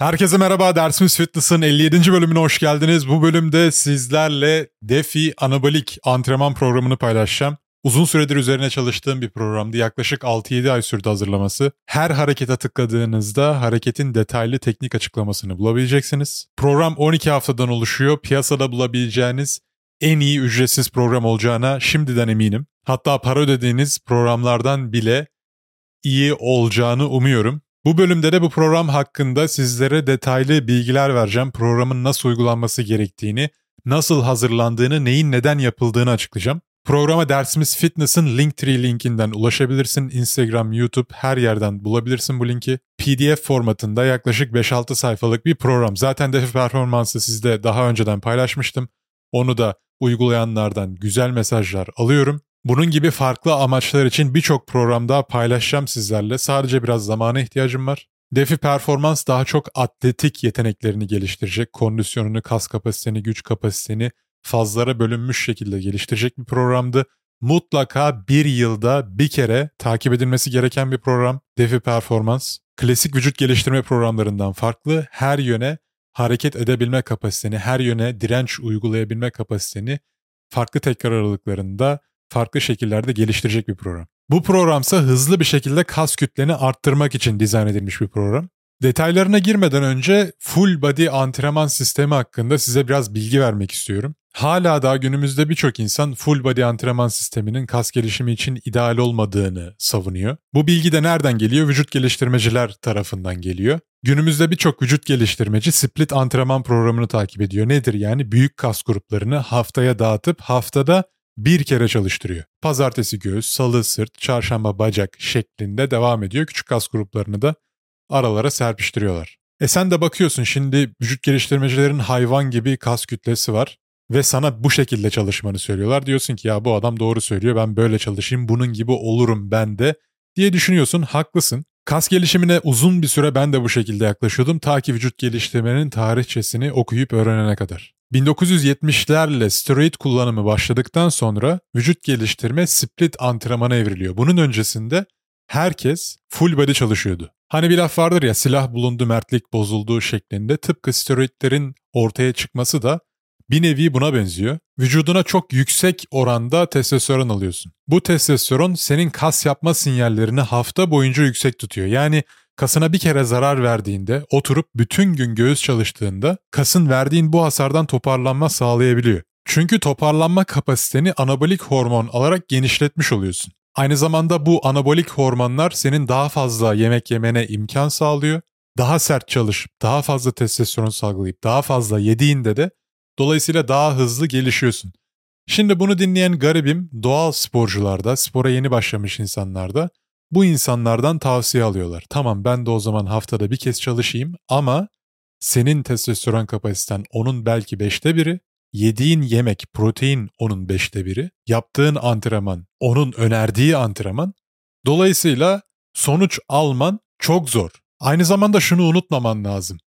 Herkese merhaba, Dersimiz Fitness'ın 57. bölümüne hoş geldiniz. Bu bölümde sizlerle DeFi Anabolik antrenman programını paylaşacağım. Uzun süredir üzerine çalıştığım bir programdı. Yaklaşık 6-7 ay sürdü hazırlaması. Her harekete tıkladığınızda hareketin detaylı teknik açıklamasını bulabileceksiniz. Program 12 haftadan oluşuyor. Piyasada bulabileceğiniz en iyi ücretsiz program olacağına şimdiden eminim. Hatta para ödediğiniz programlardan bile iyi olacağını umuyorum. Bu bölümde de bu program hakkında sizlere detaylı bilgiler vereceğim. Programın nasıl uygulanması gerektiğini, nasıl hazırlandığını, neyin neden yapıldığını açıklayacağım. Programa dersimiz Fitness'ın Linktree linkinden ulaşabilirsin. Instagram, YouTube her yerden bulabilirsin bu linki. PDF formatında yaklaşık 5-6 sayfalık bir program. Zaten Defi Performans'ı sizde daha önceden paylaşmıştım. Onu da uygulayanlardan güzel mesajlar alıyorum. Bunun gibi farklı amaçlar için birçok program daha paylaşacağım sizlerle. Sadece biraz zamana ihtiyacım var. Defi Performans daha çok atletik yeteneklerini geliştirecek. Kondisyonunu, kas kapasiteni, güç kapasiteni fazlara bölünmüş şekilde geliştirecek bir programdı. Mutlaka bir yılda bir kere takip edilmesi gereken bir program. Defi Performans. Klasik vücut geliştirme programlarından farklı. Her yöne hareket edebilme kapasiteni, her yöne direnç uygulayabilme kapasiteni farklı tekrar aralıklarında farklı şekillerde geliştirecek bir program. Bu programsa hızlı bir şekilde kas kütleni arttırmak için dizayn edilmiş bir program. Detaylarına girmeden önce full body antrenman sistemi hakkında size biraz bilgi vermek istiyorum. Hala daha günümüzde birçok insan full body antrenman sisteminin kas gelişimi için ideal olmadığını savunuyor. Bu bilgi de nereden geliyor? Vücut geliştirmeciler tarafından geliyor. Günümüzde birçok vücut geliştirmeci split antrenman programını takip ediyor. Nedir yani? Büyük kas gruplarını haftaya dağıtıp haftada bir kere çalıştırıyor. Pazartesi göğüs, salı sırt, çarşamba bacak şeklinde devam ediyor. Küçük kas gruplarını da aralara serpiştiriyorlar. E sen de bakıyorsun şimdi vücut geliştirmecilerin hayvan gibi kas kütlesi var ve sana bu şekilde çalışmanı söylüyorlar. Diyorsun ki ya bu adam doğru söylüyor ben böyle çalışayım bunun gibi olurum ben de diye düşünüyorsun haklısın. Kas gelişimine uzun bir süre ben de bu şekilde yaklaşıyordum ta ki vücut geliştirmenin tarihçesini okuyup öğrenene kadar. 1970'lerle steroid kullanımı başladıktan sonra vücut geliştirme split antrenmana evriliyor. Bunun öncesinde herkes full body çalışıyordu. Hani bir laf vardır ya silah bulundu mertlik bozuldu şeklinde tıpkı steroidlerin ortaya çıkması da bir nevi buna benziyor. Vücuduna çok yüksek oranda testosteron alıyorsun. Bu testosteron senin kas yapma sinyallerini hafta boyunca yüksek tutuyor. Yani kasına bir kere zarar verdiğinde, oturup bütün gün göğüs çalıştığında kasın verdiğin bu hasardan toparlanma sağlayabiliyor. Çünkü toparlanma kapasiteni anabolik hormon alarak genişletmiş oluyorsun. Aynı zamanda bu anabolik hormonlar senin daha fazla yemek yemene imkan sağlıyor. Daha sert çalışıp daha fazla testosteron salgılayıp daha fazla yediğinde de dolayısıyla daha hızlı gelişiyorsun. Şimdi bunu dinleyen garibim doğal sporcularda, spora yeni başlamış insanlarda bu insanlardan tavsiye alıyorlar. Tamam ben de o zaman haftada bir kez çalışayım ama senin testosteron kapasiten onun belki beşte biri, yediğin yemek, protein onun beşte biri, yaptığın antrenman onun önerdiği antrenman. Dolayısıyla sonuç alman çok zor. Aynı zamanda şunu unutmaman lazım.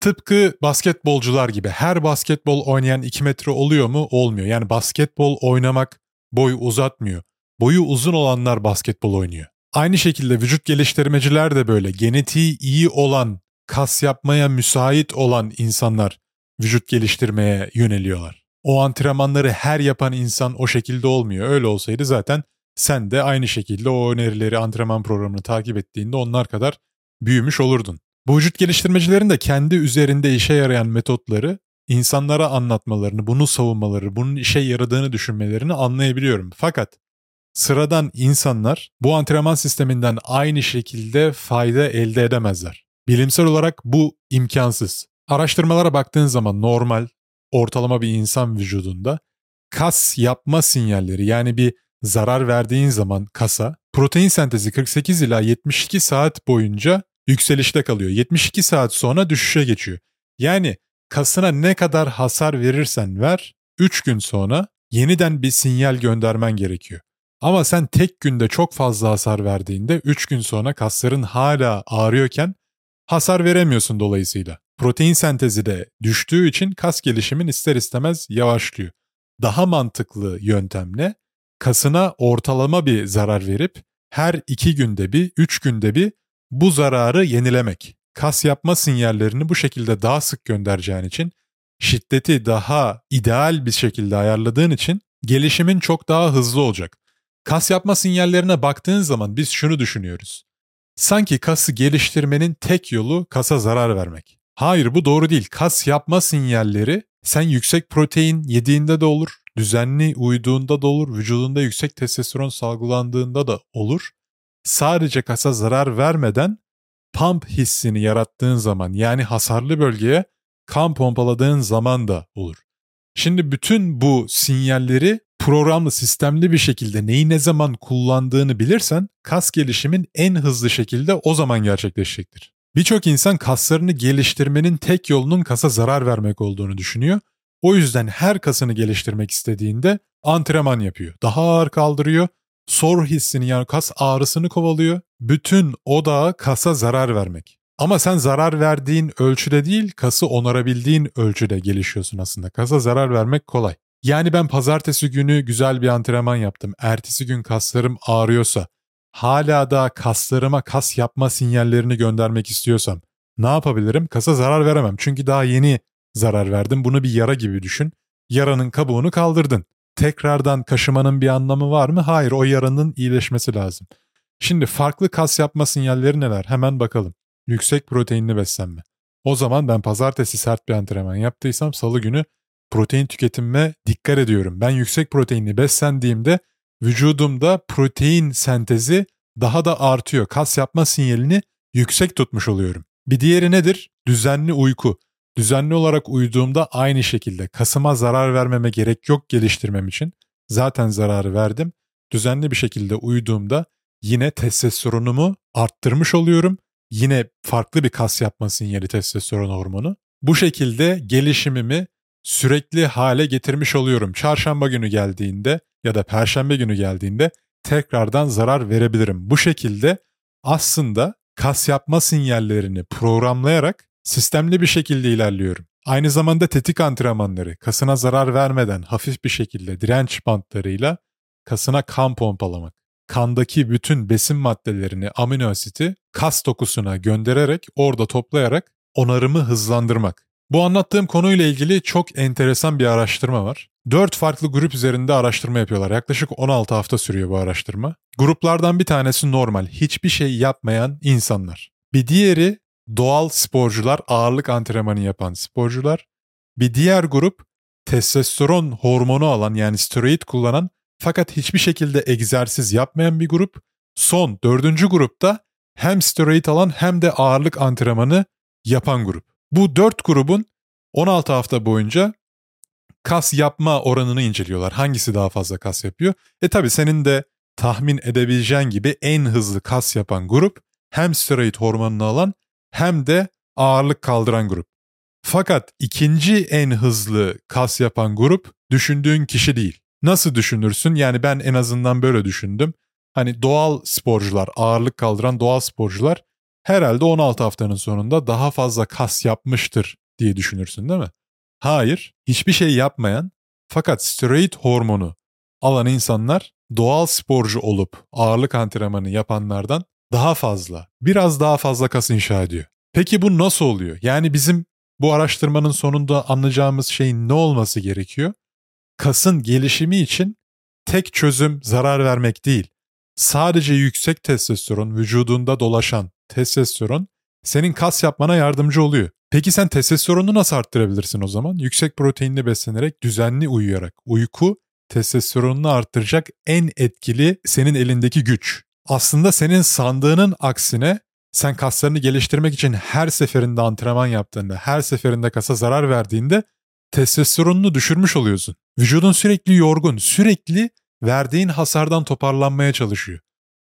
Tıpkı basketbolcular gibi her basketbol oynayan 2 metre oluyor mu? Olmuyor. Yani basketbol oynamak boy uzatmıyor. Boyu uzun olanlar basketbol oynuyor. Aynı şekilde vücut geliştirmeciler de böyle genetiği iyi olan, kas yapmaya müsait olan insanlar vücut geliştirmeye yöneliyorlar. O antrenmanları her yapan insan o şekilde olmuyor. Öyle olsaydı zaten sen de aynı şekilde o önerileri antrenman programını takip ettiğinde onlar kadar büyümüş olurdun. Bu vücut geliştirmecilerin de kendi üzerinde işe yarayan metotları insanlara anlatmalarını, bunu savunmaları, bunun işe yaradığını düşünmelerini anlayabiliyorum. Fakat sıradan insanlar bu antrenman sisteminden aynı şekilde fayda elde edemezler. Bilimsel olarak bu imkansız. Araştırmalara baktığın zaman normal, ortalama bir insan vücudunda kas yapma sinyalleri yani bir zarar verdiğin zaman kasa protein sentezi 48 ila 72 saat boyunca yükselişte kalıyor. 72 saat sonra düşüşe geçiyor. Yani kasına ne kadar hasar verirsen ver 3 gün sonra yeniden bir sinyal göndermen gerekiyor. Ama sen tek günde çok fazla hasar verdiğinde 3 gün sonra kasların hala ağrıyorken hasar veremiyorsun dolayısıyla. Protein sentezi de düştüğü için kas gelişimin ister istemez yavaşlıyor. Daha mantıklı yöntemle kasına ortalama bir zarar verip her 2 günde bir, 3 günde bir bu zararı yenilemek. kas yapma sinyallerini bu şekilde daha sık göndereceğin için şiddeti daha ideal bir şekilde ayarladığın için gelişimin çok daha hızlı olacak. Kas yapma sinyallerine baktığın zaman biz şunu düşünüyoruz. Sanki kası geliştirmenin tek yolu kasa zarar vermek. Hayır bu doğru değil. Kas yapma sinyalleri sen yüksek protein yediğinde de olur, düzenli uyuduğunda da olur, vücudunda yüksek testosteron salgılandığında da olur. Sadece kasa zarar vermeden pump hissini yarattığın zaman yani hasarlı bölgeye kan pompaladığın zaman da olur. Şimdi bütün bu sinyalleri programlı, sistemli bir şekilde neyi ne zaman kullandığını bilirsen kas gelişimin en hızlı şekilde o zaman gerçekleşecektir. Birçok insan kaslarını geliştirmenin tek yolunun kasa zarar vermek olduğunu düşünüyor. O yüzden her kasını geliştirmek istediğinde antrenman yapıyor. Daha ağır kaldırıyor, sor hissini yani kas ağrısını kovalıyor. Bütün odağı kasa zarar vermek. Ama sen zarar verdiğin ölçüde değil, kası onarabildiğin ölçüde gelişiyorsun aslında. Kasa zarar vermek kolay. Yani ben pazartesi günü güzel bir antrenman yaptım. Ertesi gün kaslarım ağrıyorsa, hala da kaslarıma kas yapma sinyallerini göndermek istiyorsam ne yapabilirim? Kasa zarar veremem. Çünkü daha yeni zarar verdim. Bunu bir yara gibi düşün. Yaranın kabuğunu kaldırdın. Tekrardan kaşımanın bir anlamı var mı? Hayır, o yaranın iyileşmesi lazım. Şimdi farklı kas yapma sinyalleri neler? Hemen bakalım. Yüksek proteinli beslenme. O zaman ben pazartesi sert bir antrenman yaptıysam salı günü protein tüketimime dikkat ediyorum. Ben yüksek proteinli beslendiğimde vücudumda protein sentezi daha da artıyor. Kas yapma sinyalini yüksek tutmuş oluyorum. Bir diğeri nedir? Düzenli uyku. Düzenli olarak uyuduğumda aynı şekilde kasıma zarar vermeme gerek yok geliştirmem için. Zaten zararı verdim. Düzenli bir şekilde uyuduğumda yine testosteronumu arttırmış oluyorum. Yine farklı bir kas yapma sinyali testosteron hormonu. Bu şekilde gelişimimi sürekli hale getirmiş oluyorum. Çarşamba günü geldiğinde ya da perşembe günü geldiğinde tekrardan zarar verebilirim. Bu şekilde aslında kas yapma sinyallerini programlayarak sistemli bir şekilde ilerliyorum. Aynı zamanda tetik antrenmanları kasına zarar vermeden hafif bir şekilde direnç bantlarıyla kasına kan pompalamak. Kandaki bütün besin maddelerini, amino asiti kas dokusuna göndererek orada toplayarak onarımı hızlandırmak. Bu anlattığım konuyla ilgili çok enteresan bir araştırma var. Dört farklı grup üzerinde araştırma yapıyorlar. Yaklaşık 16 hafta sürüyor bu araştırma. Gruplardan bir tanesi normal, hiçbir şey yapmayan insanlar. Bir diğeri doğal sporcular, ağırlık antrenmanı yapan sporcular. Bir diğer grup testosteron hormonu alan yani steroid kullanan fakat hiçbir şekilde egzersiz yapmayan bir grup. Son dördüncü grupta hem steroid alan hem de ağırlık antrenmanı yapan grup. Bu dört grubun 16 hafta boyunca kas yapma oranını inceliyorlar. Hangisi daha fazla kas yapıyor? E tabi senin de tahmin edebileceğin gibi en hızlı kas yapan grup hem steroid hormonunu alan hem de ağırlık kaldıran grup. Fakat ikinci en hızlı kas yapan grup düşündüğün kişi değil. Nasıl düşünürsün? Yani ben en azından böyle düşündüm. Hani doğal sporcular, ağırlık kaldıran doğal sporcular herhalde 16 haftanın sonunda daha fazla kas yapmıştır diye düşünürsün değil mi? Hayır, hiçbir şey yapmayan fakat steroid hormonu alan insanlar doğal sporcu olup ağırlık antrenmanı yapanlardan daha fazla, biraz daha fazla kas inşa ediyor. Peki bu nasıl oluyor? Yani bizim bu araştırmanın sonunda anlayacağımız şeyin ne olması gerekiyor? Kasın gelişimi için tek çözüm zarar vermek değil. Sadece yüksek testosteron vücudunda dolaşan testosteron senin kas yapmana yardımcı oluyor. Peki sen testosteronunu nasıl arttırabilirsin o zaman? Yüksek proteinli beslenerek, düzenli uyuyarak. Uyku testosteronunu arttıracak en etkili senin elindeki güç. Aslında senin sandığının aksine sen kaslarını geliştirmek için her seferinde antrenman yaptığında, her seferinde kasa zarar verdiğinde testosteronunu düşürmüş oluyorsun. Vücudun sürekli yorgun, sürekli verdiğin hasardan toparlanmaya çalışıyor.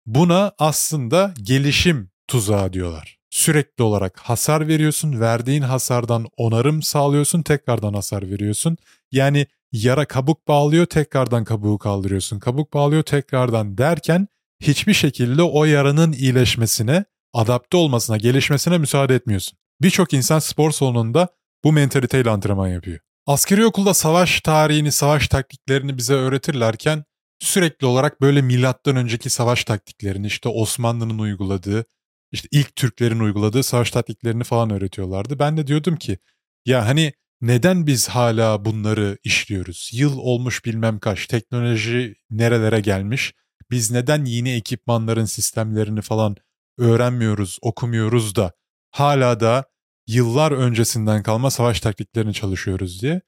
Buna aslında gelişim tuzağı diyorlar. Sürekli olarak hasar veriyorsun, verdiğin hasardan onarım sağlıyorsun, tekrardan hasar veriyorsun. Yani yara kabuk bağlıyor, tekrardan kabuğu kaldırıyorsun. Kabuk bağlıyor tekrardan derken hiçbir şekilde o yaranın iyileşmesine, adapte olmasına, gelişmesine müsaade etmiyorsun. Birçok insan spor salonunda bu mentaliteyle antrenman yapıyor. Askeri okulda savaş tarihini, savaş taktiklerini bize öğretirlerken sürekli olarak böyle milattan önceki savaş taktiklerini işte Osmanlı'nın uyguladığı işte ilk Türklerin uyguladığı savaş taktiklerini falan öğretiyorlardı. Ben de diyordum ki ya hani neden biz hala bunları işliyoruz? Yıl olmuş bilmem kaç, teknoloji nerelere gelmiş? Biz neden yeni ekipmanların sistemlerini falan öğrenmiyoruz, okumuyoruz da hala da yıllar öncesinden kalma savaş taktiklerini çalışıyoruz diye.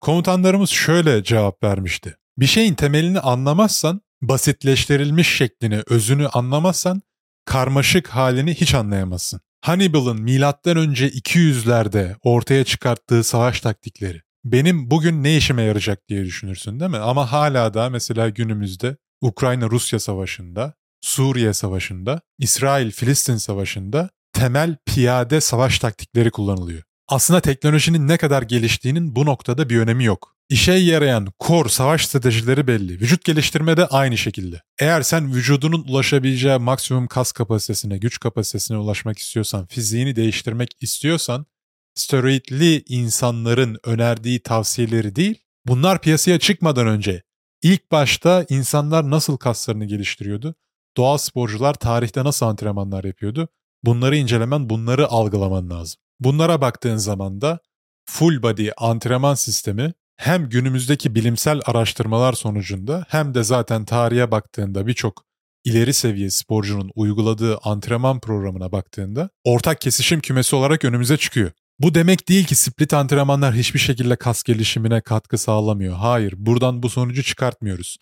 Komutanlarımız şöyle cevap vermişti. Bir şeyin temelini anlamazsan, basitleştirilmiş şeklini, özünü anlamazsan karmaşık halini hiç anlayamazsın. Hannibal'ın milattan önce 200'lerde ortaya çıkarttığı savaş taktikleri benim bugün ne işime yarayacak diye düşünürsün değil mi? Ama hala da mesela günümüzde Ukrayna-Rusya savaşında, Suriye savaşında, İsrail-Filistin savaşında temel piyade savaş taktikleri kullanılıyor. Aslında teknolojinin ne kadar geliştiğinin bu noktada bir önemi yok. İşe yarayan core savaş stratejileri belli. Vücut geliştirme de aynı şekilde. Eğer sen vücudunun ulaşabileceği maksimum kas kapasitesine, güç kapasitesine ulaşmak istiyorsan, fiziğini değiştirmek istiyorsan, steroidli insanların önerdiği tavsiyeleri değil, bunlar piyasaya çıkmadan önce ilk başta insanlar nasıl kaslarını geliştiriyordu? Doğal sporcular tarihte nasıl antrenmanlar yapıyordu? Bunları incelemen, bunları algılaman lazım. Bunlara baktığın zaman da full body antrenman sistemi hem günümüzdeki bilimsel araştırmalar sonucunda hem de zaten tarihe baktığında birçok ileri seviye sporcunun uyguladığı antrenman programına baktığında ortak kesişim kümesi olarak önümüze çıkıyor. Bu demek değil ki split antrenmanlar hiçbir şekilde kas gelişimine katkı sağlamıyor. Hayır, buradan bu sonucu çıkartmıyoruz.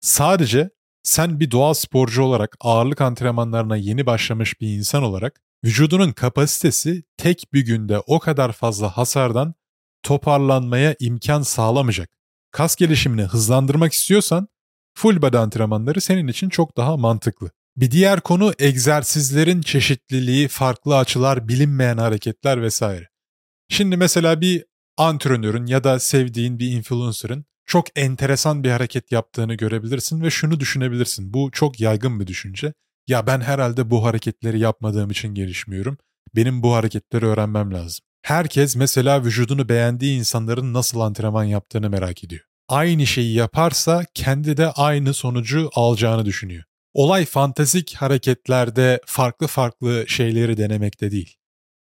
Sadece sen bir doğal sporcu olarak ağırlık antrenmanlarına yeni başlamış bir insan olarak vücudunun kapasitesi tek bir günde o kadar fazla hasardan toparlanmaya imkan sağlamayacak. Kas gelişimini hızlandırmak istiyorsan full body antrenmanları senin için çok daha mantıklı. Bir diğer konu egzersizlerin çeşitliliği, farklı açılar, bilinmeyen hareketler vesaire. Şimdi mesela bir antrenörün ya da sevdiğin bir influencer'ın çok enteresan bir hareket yaptığını görebilirsin ve şunu düşünebilirsin. Bu çok yaygın bir düşünce. Ya ben herhalde bu hareketleri yapmadığım için gelişmiyorum. Benim bu hareketleri öğrenmem lazım. Herkes mesela vücudunu beğendiği insanların nasıl antrenman yaptığını merak ediyor. Aynı şeyi yaparsa kendi de aynı sonucu alacağını düşünüyor. Olay fantastik hareketlerde farklı farklı şeyleri denemekte değil.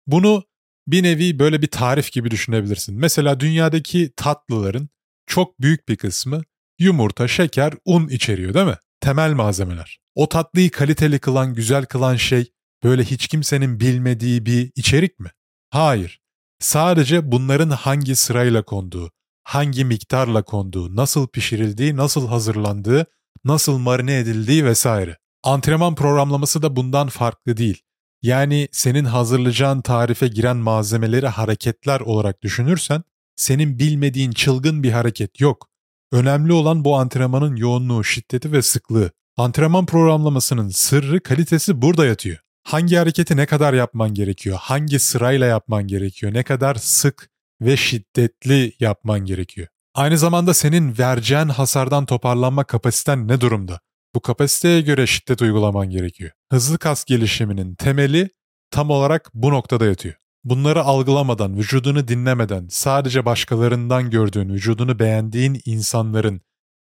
Bunu bir nevi böyle bir tarif gibi düşünebilirsin. Mesela dünyadaki tatlıların çok büyük bir kısmı yumurta, şeker, un içeriyor değil mi? Temel malzemeler. O tatlıyı kaliteli kılan, güzel kılan şey böyle hiç kimsenin bilmediği bir içerik mi? Hayır. Sadece bunların hangi sırayla konduğu, hangi miktarla konduğu, nasıl pişirildiği, nasıl hazırlandığı, nasıl marine edildiği vesaire. Antrenman programlaması da bundan farklı değil. Yani senin hazırlayacağın tarife giren malzemeleri hareketler olarak düşünürsen, senin bilmediğin çılgın bir hareket yok. Önemli olan bu antrenmanın yoğunluğu, şiddeti ve sıklığı. Antrenman programlamasının sırrı, kalitesi burada yatıyor hangi hareketi ne kadar yapman gerekiyor, hangi sırayla yapman gerekiyor, ne kadar sık ve şiddetli yapman gerekiyor. Aynı zamanda senin vereceğin hasardan toparlanma kapasiten ne durumda? Bu kapasiteye göre şiddet uygulaman gerekiyor. Hızlı kas gelişiminin temeli tam olarak bu noktada yatıyor. Bunları algılamadan, vücudunu dinlemeden, sadece başkalarından gördüğün, vücudunu beğendiğin insanların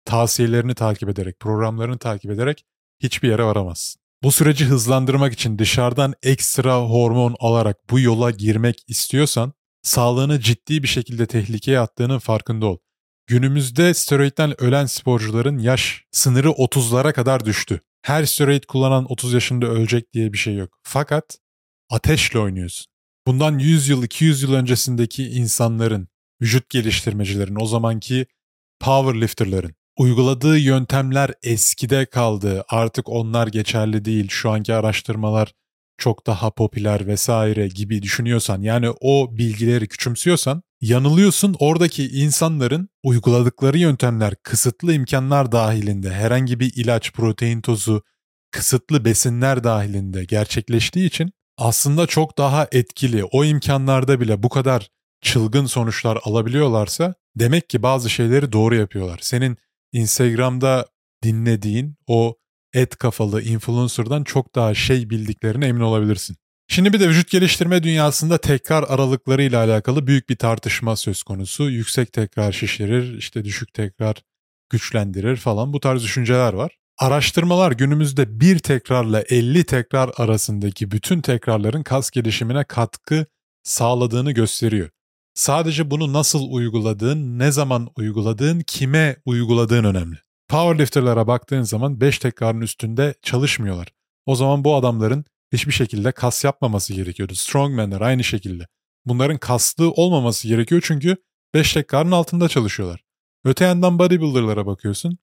tavsiyelerini takip ederek, programlarını takip ederek hiçbir yere varamazsın. Bu süreci hızlandırmak için dışarıdan ekstra hormon alarak bu yola girmek istiyorsan sağlığını ciddi bir şekilde tehlikeye attığının farkında ol. Günümüzde steroidden ölen sporcuların yaş sınırı 30'lara kadar düştü. Her steroid kullanan 30 yaşında ölecek diye bir şey yok. Fakat ateşle oynuyorsun. Bundan 100 yıl 200 yıl öncesindeki insanların, vücut geliştirmecilerin, o zamanki powerlifterların uyguladığı yöntemler eskide kaldı. Artık onlar geçerli değil. Şu anki araştırmalar çok daha popüler vesaire gibi düşünüyorsan yani o bilgileri küçümsüyorsan yanılıyorsun. Oradaki insanların uyguladıkları yöntemler kısıtlı imkanlar dahilinde herhangi bir ilaç, protein tozu, kısıtlı besinler dahilinde gerçekleştiği için aslında çok daha etkili. O imkanlarda bile bu kadar çılgın sonuçlar alabiliyorlarsa demek ki bazı şeyleri doğru yapıyorlar. Senin Instagram'da dinlediğin o et kafalı influencer'dan çok daha şey bildiklerine emin olabilirsin. Şimdi bir de vücut geliştirme dünyasında tekrar aralıkları ile alakalı büyük bir tartışma söz konusu. Yüksek tekrar şişirir, işte düşük tekrar güçlendirir falan bu tarz düşünceler var. Araştırmalar günümüzde bir tekrarla 50 tekrar arasındaki bütün tekrarların kas gelişimine katkı sağladığını gösteriyor. Sadece bunu nasıl uyguladığın, ne zaman uyguladığın, kime uyguladığın önemli. Powerlifter'lara baktığın zaman 5 tekrarın üstünde çalışmıyorlar. O zaman bu adamların hiçbir şekilde kas yapmaması gerekiyordu. Strongman'lar aynı şekilde. Bunların kaslı olmaması gerekiyor çünkü 5 tekrarın altında çalışıyorlar. Öte yandan bodybuilder'lara bakıyorsun.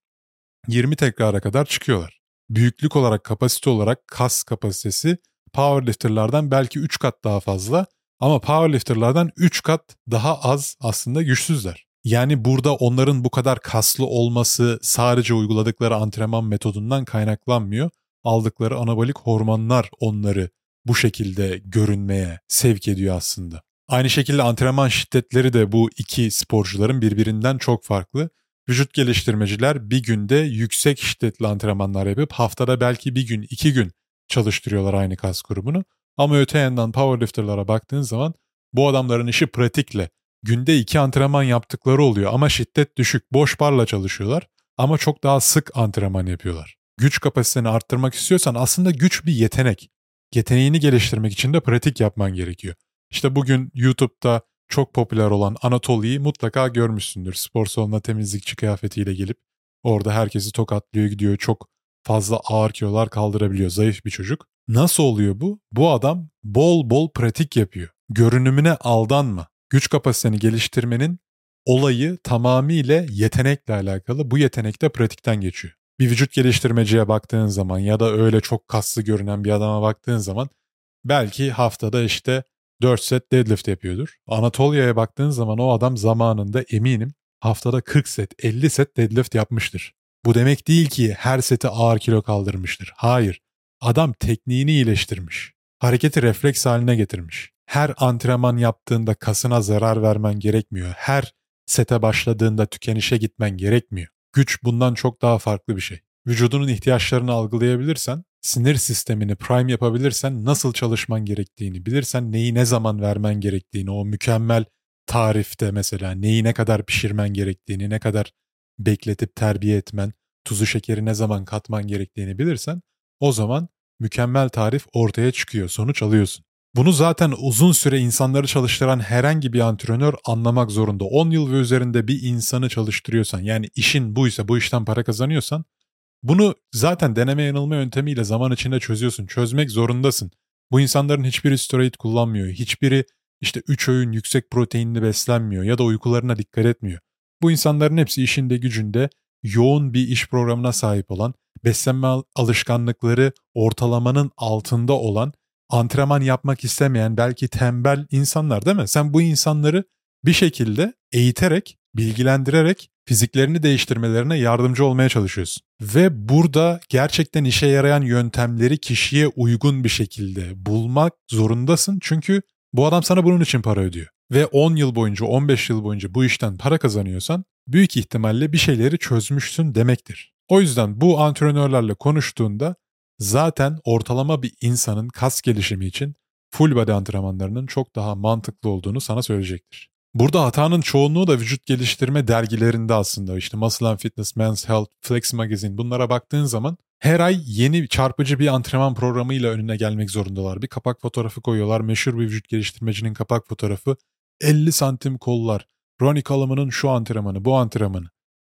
20 tekrara kadar çıkıyorlar. Büyüklük olarak, kapasite olarak kas kapasitesi powerlifter'lardan belki 3 kat daha fazla ama powerlifter'lardan 3 kat daha az aslında güçsüzler. Yani burada onların bu kadar kaslı olması sadece uyguladıkları antrenman metodundan kaynaklanmıyor. Aldıkları anabolik hormonlar onları bu şekilde görünmeye sevk ediyor aslında. Aynı şekilde antrenman şiddetleri de bu iki sporcuların birbirinden çok farklı. Vücut geliştirmeciler bir günde yüksek şiddetli antrenmanlar yapıp haftada belki bir gün, iki gün çalıştırıyorlar aynı kas grubunu. Ama öte yandan powerlifterlara baktığın zaman bu adamların işi pratikle. Günde iki antrenman yaptıkları oluyor ama şiddet düşük, boş barla çalışıyorlar ama çok daha sık antrenman yapıyorlar. Güç kapasiteni arttırmak istiyorsan aslında güç bir yetenek. Yeteneğini geliştirmek için de pratik yapman gerekiyor. İşte bugün YouTube'da çok popüler olan Anatoli'yi mutlaka görmüşsündür. Spor salonuna temizlikçi kıyafetiyle gelip orada herkesi tokatlıyor gidiyor. Çok fazla ağır kilolar kaldırabiliyor. Zayıf bir çocuk. Nasıl oluyor bu? Bu adam bol bol pratik yapıyor. Görünümüne aldanma. Güç kapasiteni geliştirmenin olayı tamamıyla yetenekle alakalı. Bu yetenek de pratikten geçiyor. Bir vücut geliştirmeciye baktığın zaman ya da öyle çok kaslı görünen bir adama baktığın zaman belki haftada işte 4 set deadlift yapıyordur. Anatolia'ya baktığın zaman o adam zamanında eminim haftada 40 set, 50 set deadlift yapmıştır. Bu demek değil ki her seti ağır kilo kaldırmıştır. Hayır. Adam tekniğini iyileştirmiş. Hareketi refleks haline getirmiş. Her antrenman yaptığında kasına zarar vermen gerekmiyor. Her sete başladığında tükenişe gitmen gerekmiyor. Güç bundan çok daha farklı bir şey. Vücudunun ihtiyaçlarını algılayabilirsen sinir sistemini prime yapabilirsen nasıl çalışman gerektiğini bilirsen neyi ne zaman vermen gerektiğini o mükemmel tarifte mesela neyi ne kadar pişirmen gerektiğini ne kadar bekletip terbiye etmen tuzu şekeri ne zaman katman gerektiğini bilirsen o zaman mükemmel tarif ortaya çıkıyor sonuç alıyorsun. Bunu zaten uzun süre insanları çalıştıran herhangi bir antrenör anlamak zorunda. 10 yıl ve üzerinde bir insanı çalıştırıyorsan yani işin buysa bu işten para kazanıyorsan bunu zaten deneme yanılma yöntemiyle zaman içinde çözüyorsun. Çözmek zorundasın. Bu insanların hiçbiri steroid kullanmıyor. Hiçbiri işte 3 öğün yüksek proteinli beslenmiyor ya da uykularına dikkat etmiyor. Bu insanların hepsi işinde gücünde yoğun bir iş programına sahip olan, beslenme alışkanlıkları ortalamanın altında olan, antrenman yapmak istemeyen belki tembel insanlar değil mi? Sen bu insanları bir şekilde eğiterek, bilgilendirerek fiziklerini değiştirmelerine yardımcı olmaya çalışıyorsun. Ve burada gerçekten işe yarayan yöntemleri kişiye uygun bir şekilde bulmak zorundasın. Çünkü bu adam sana bunun için para ödüyor. Ve 10 yıl boyunca, 15 yıl boyunca bu işten para kazanıyorsan büyük ihtimalle bir şeyleri çözmüşsün demektir. O yüzden bu antrenörlerle konuştuğunda zaten ortalama bir insanın kas gelişimi için full body antrenmanlarının çok daha mantıklı olduğunu sana söyleyecektir. Burada hatanın çoğunluğu da vücut geliştirme dergilerinde aslında. İşte Muscle and Fitness, Men's Health, Flex Magazine bunlara baktığın zaman her ay yeni çarpıcı bir antrenman programıyla önüne gelmek zorundalar. Bir kapak fotoğrafı koyuyorlar. Meşhur bir vücut geliştirmecinin kapak fotoğrafı. 50 santim kollar. Ronnie Coleman'ın şu antrenmanı, bu antrenmanı.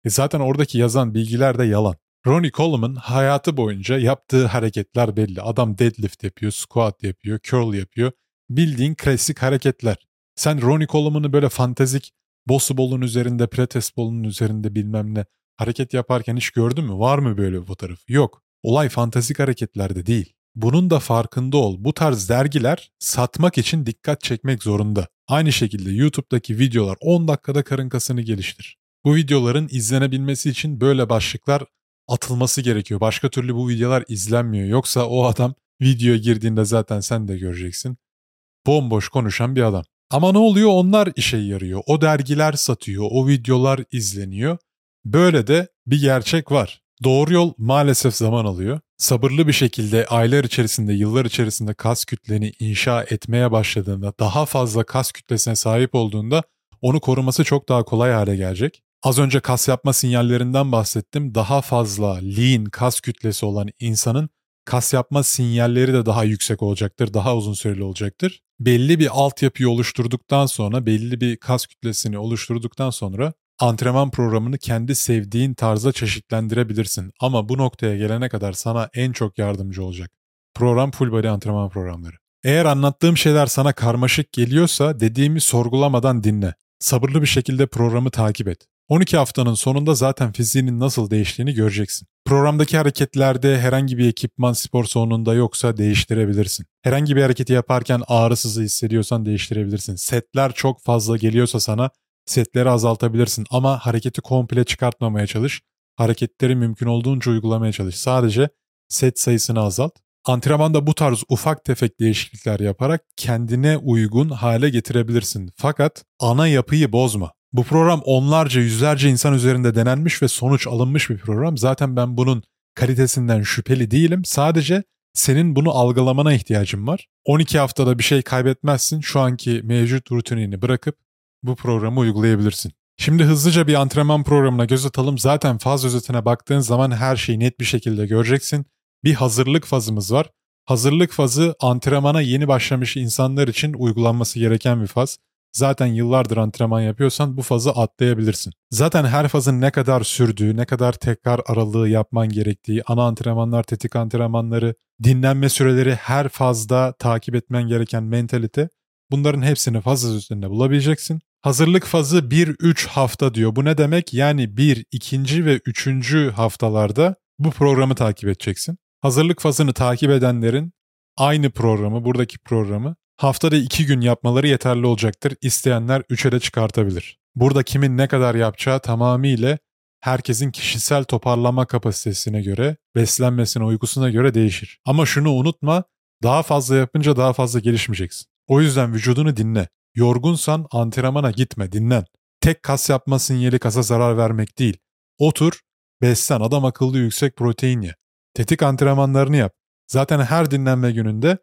E zaten oradaki yazan bilgiler de yalan. Ronnie Coleman hayatı boyunca yaptığı hareketler belli. Adam deadlift yapıyor, squat yapıyor, curl yapıyor. Bildiğin klasik hareketler. Sen Ronnie Coleman'ı böyle fantezik bolun üzerinde, pretest bolun üzerinde bilmem ne hareket yaparken hiç gördün mü? Var mı böyle bir fotoğraf? Yok. Olay fantezik hareketlerde değil. Bunun da farkında ol. Bu tarz dergiler satmak için dikkat çekmek zorunda. Aynı şekilde YouTube'daki videolar 10 dakikada karın kasını geliştir. Bu videoların izlenebilmesi için böyle başlıklar atılması gerekiyor. Başka türlü bu videolar izlenmiyor. Yoksa o adam videoya girdiğinde zaten sen de göreceksin. Bomboş konuşan bir adam. Ama ne oluyor? Onlar işe yarıyor. O dergiler satıyor, o videolar izleniyor. Böyle de bir gerçek var. Doğru yol maalesef zaman alıyor. Sabırlı bir şekilde aylar içerisinde, yıllar içerisinde kas kütleni inşa etmeye başladığında, daha fazla kas kütlesine sahip olduğunda onu koruması çok daha kolay hale gelecek. Az önce kas yapma sinyallerinden bahsettim. Daha fazla lean kas kütlesi olan insanın kas yapma sinyalleri de daha yüksek olacaktır, daha uzun süreli olacaktır. Belli bir altyapıyı oluşturduktan sonra, belli bir kas kütlesini oluşturduktan sonra antrenman programını kendi sevdiğin tarzda çeşitlendirebilirsin. Ama bu noktaya gelene kadar sana en çok yardımcı olacak. Program full body antrenman programları. Eğer anlattığım şeyler sana karmaşık geliyorsa dediğimi sorgulamadan dinle. Sabırlı bir şekilde programı takip et. 12 haftanın sonunda zaten fiziğinin nasıl değiştiğini göreceksin. Programdaki hareketlerde herhangi bir ekipman spor salonunda yoksa değiştirebilirsin. Herhangi bir hareketi yaparken ağrısızı hissediyorsan değiştirebilirsin. Setler çok fazla geliyorsa sana setleri azaltabilirsin ama hareketi komple çıkartmamaya çalış. Hareketleri mümkün olduğunca uygulamaya çalış. Sadece set sayısını azalt. Antrenmanda bu tarz ufak tefek değişiklikler yaparak kendine uygun hale getirebilirsin. Fakat ana yapıyı bozma. Bu program onlarca yüzlerce insan üzerinde denenmiş ve sonuç alınmış bir program. Zaten ben bunun kalitesinden şüpheli değilim. Sadece senin bunu algılamana ihtiyacın var. 12 haftada bir şey kaybetmezsin. Şu anki mevcut rutinini bırakıp bu programı uygulayabilirsin. Şimdi hızlıca bir antrenman programına göz atalım. Zaten faz özetine baktığın zaman her şeyi net bir şekilde göreceksin. Bir hazırlık fazımız var. Hazırlık fazı antrenmana yeni başlamış insanlar için uygulanması gereken bir faz zaten yıllardır antrenman yapıyorsan bu fazı atlayabilirsin. Zaten her fazın ne kadar sürdüğü, ne kadar tekrar aralığı yapman gerektiği, ana antrenmanlar, tetik antrenmanları, dinlenme süreleri her fazda takip etmen gereken mentalite bunların hepsini faz üzerinde bulabileceksin. Hazırlık fazı 1-3 hafta diyor. Bu ne demek? Yani 1, 2. ve 3. haftalarda bu programı takip edeceksin. Hazırlık fazını takip edenlerin aynı programı, buradaki programı Haftada iki gün yapmaları yeterli olacaktır. İsteyenler üçe de çıkartabilir. Burada kimin ne kadar yapacağı tamamıyla herkesin kişisel toparlama kapasitesine göre, beslenmesine, uykusuna göre değişir. Ama şunu unutma, daha fazla yapınca daha fazla gelişmeyeceksin. O yüzden vücudunu dinle. Yorgunsan antrenmana gitme, dinlen. Tek kas yapma sinyali kasa zarar vermek değil. Otur, beslen, adam akıllı yüksek protein ye. Tetik antrenmanlarını yap. Zaten her dinlenme gününde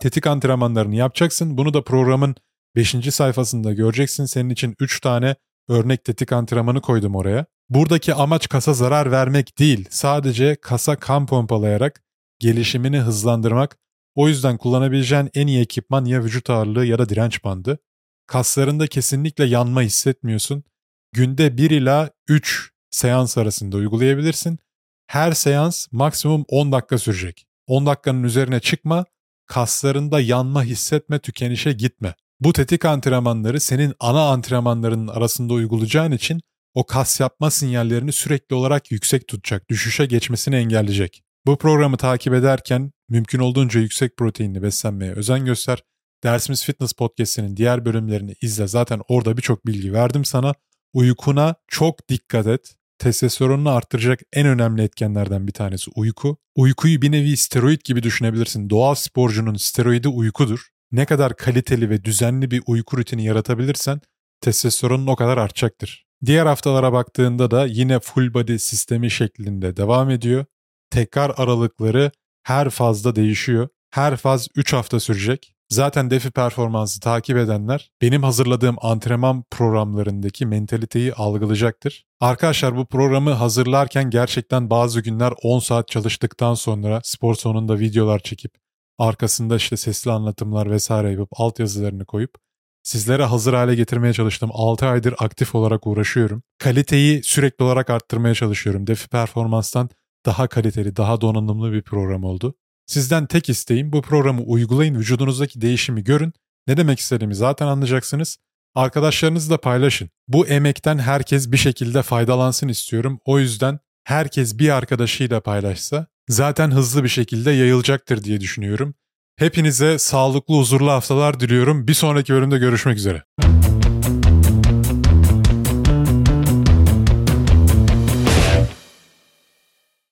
tetik antrenmanlarını yapacaksın. Bunu da programın 5. sayfasında göreceksin. Senin için 3 tane örnek tetik antrenmanı koydum oraya. Buradaki amaç kasa zarar vermek değil. Sadece kasa kan pompalayarak gelişimini hızlandırmak. O yüzden kullanabileceğin en iyi ekipman ya vücut ağırlığı ya da direnç bandı. Kaslarında kesinlikle yanma hissetmiyorsun. Günde 1 ila 3 seans arasında uygulayabilirsin. Her seans maksimum 10 dakika sürecek. 10 dakikanın üzerine çıkma kaslarında yanma hissetme, tükenişe gitme. Bu tetik antrenmanları senin ana antrenmanlarının arasında uygulayacağın için o kas yapma sinyallerini sürekli olarak yüksek tutacak, düşüşe geçmesini engelleyecek. Bu programı takip ederken mümkün olduğunca yüksek proteinli beslenmeye özen göster. Dersimiz Fitness Podcast'inin diğer bölümlerini izle. Zaten orada birçok bilgi verdim sana. Uykuna çok dikkat et testosteronunu arttıracak en önemli etkenlerden bir tanesi uyku. Uykuyu bir nevi steroid gibi düşünebilirsin. Doğal sporcunun steroidi uykudur. Ne kadar kaliteli ve düzenli bir uyku rutini yaratabilirsen testosteronun o kadar artacaktır. Diğer haftalara baktığında da yine full body sistemi şeklinde devam ediyor. Tekrar aralıkları her fazda değişiyor. Her faz 3 hafta sürecek. Zaten defi performansı takip edenler benim hazırladığım antrenman programlarındaki mentaliteyi algılayacaktır. Arkadaşlar bu programı hazırlarken gerçekten bazı günler 10 saat çalıştıktan sonra spor sonunda videolar çekip arkasında işte sesli anlatımlar vesaire yapıp altyazılarını koyup sizlere hazır hale getirmeye çalıştım. 6 aydır aktif olarak uğraşıyorum. Kaliteyi sürekli olarak arttırmaya çalışıyorum. Defi performanstan daha kaliteli, daha donanımlı bir program oldu. Sizden tek isteğim bu programı uygulayın, vücudunuzdaki değişimi görün. Ne demek istediğimi zaten anlayacaksınız. Arkadaşlarınızla paylaşın. Bu emekten herkes bir şekilde faydalansın istiyorum. O yüzden herkes bir arkadaşıyla paylaşsa zaten hızlı bir şekilde yayılacaktır diye düşünüyorum. Hepinize sağlıklı, huzurlu haftalar diliyorum. Bir sonraki bölümde görüşmek üzere.